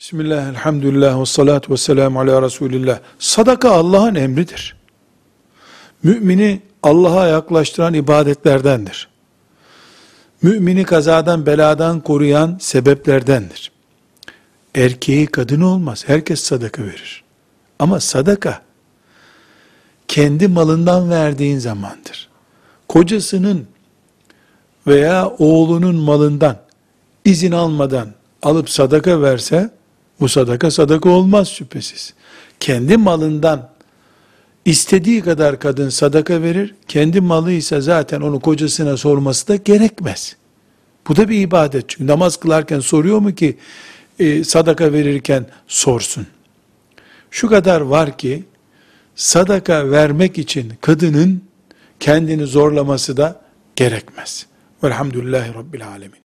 Bismillah, elhamdülillah, ve salatu ve selamu ala Resulillah. Sadaka Allah'ın emridir. Mümini Allah'a yaklaştıran ibadetlerdendir. Mümini kazadan beladan koruyan sebeplerdendir. Erkeği kadını olmaz. Herkes sadaka verir. Ama sadaka kendi malından verdiğin zamandır. Kocasının veya oğlunun malından izin almadan alıp sadaka verse bu sadaka sadaka olmaz şüphesiz. Kendi malından istediği kadar kadın sadaka verir. Kendi malıysa zaten onu kocasına sorması da gerekmez. Bu da bir ibadet. Çünkü namaz kılarken soruyor mu ki e, sadaka verirken sorsun. Şu kadar var ki sadaka vermek için kadının kendini zorlaması da gerekmez. Velhamdülillahi Rabbil Alemin.